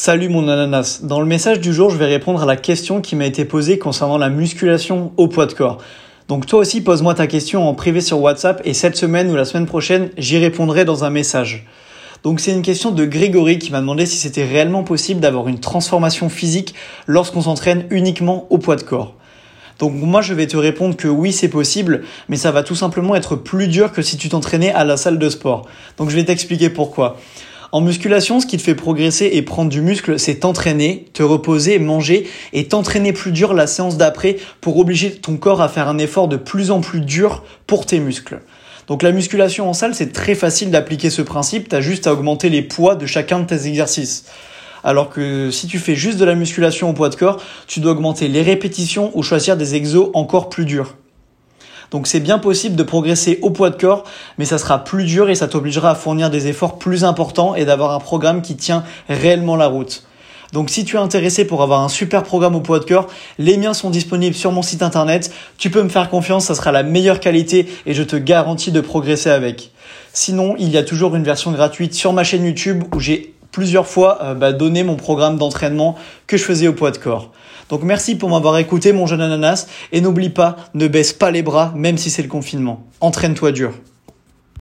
Salut mon ananas. Dans le message du jour, je vais répondre à la question qui m'a été posée concernant la musculation au poids de corps. Donc toi aussi, pose-moi ta question en privé sur WhatsApp et cette semaine ou la semaine prochaine, j'y répondrai dans un message. Donc c'est une question de Grégory qui m'a demandé si c'était réellement possible d'avoir une transformation physique lorsqu'on s'entraîne uniquement au poids de corps. Donc moi je vais te répondre que oui c'est possible, mais ça va tout simplement être plus dur que si tu t'entraînais à la salle de sport. Donc je vais t'expliquer pourquoi. En musculation, ce qui te fait progresser et prendre du muscle, c'est t'entraîner, te reposer, manger et t'entraîner plus dur la séance d'après pour obliger ton corps à faire un effort de plus en plus dur pour tes muscles. Donc la musculation en salle, c'est très facile d'appliquer ce principe, tu as juste à augmenter les poids de chacun de tes exercices. Alors que si tu fais juste de la musculation au poids de corps, tu dois augmenter les répétitions ou choisir des exos encore plus durs. Donc c'est bien possible de progresser au poids de corps, mais ça sera plus dur et ça t'obligera à fournir des efforts plus importants et d'avoir un programme qui tient réellement la route. Donc si tu es intéressé pour avoir un super programme au poids de corps, les miens sont disponibles sur mon site internet. Tu peux me faire confiance, ça sera la meilleure qualité et je te garantis de progresser avec. Sinon, il y a toujours une version gratuite sur ma chaîne YouTube où j'ai plusieurs fois euh, bah, donné mon programme d'entraînement que je faisais au poids de corps. Donc merci pour m'avoir écouté mon jeune ananas et n'oublie pas, ne baisse pas les bras même si c'est le confinement. Entraîne-toi dur.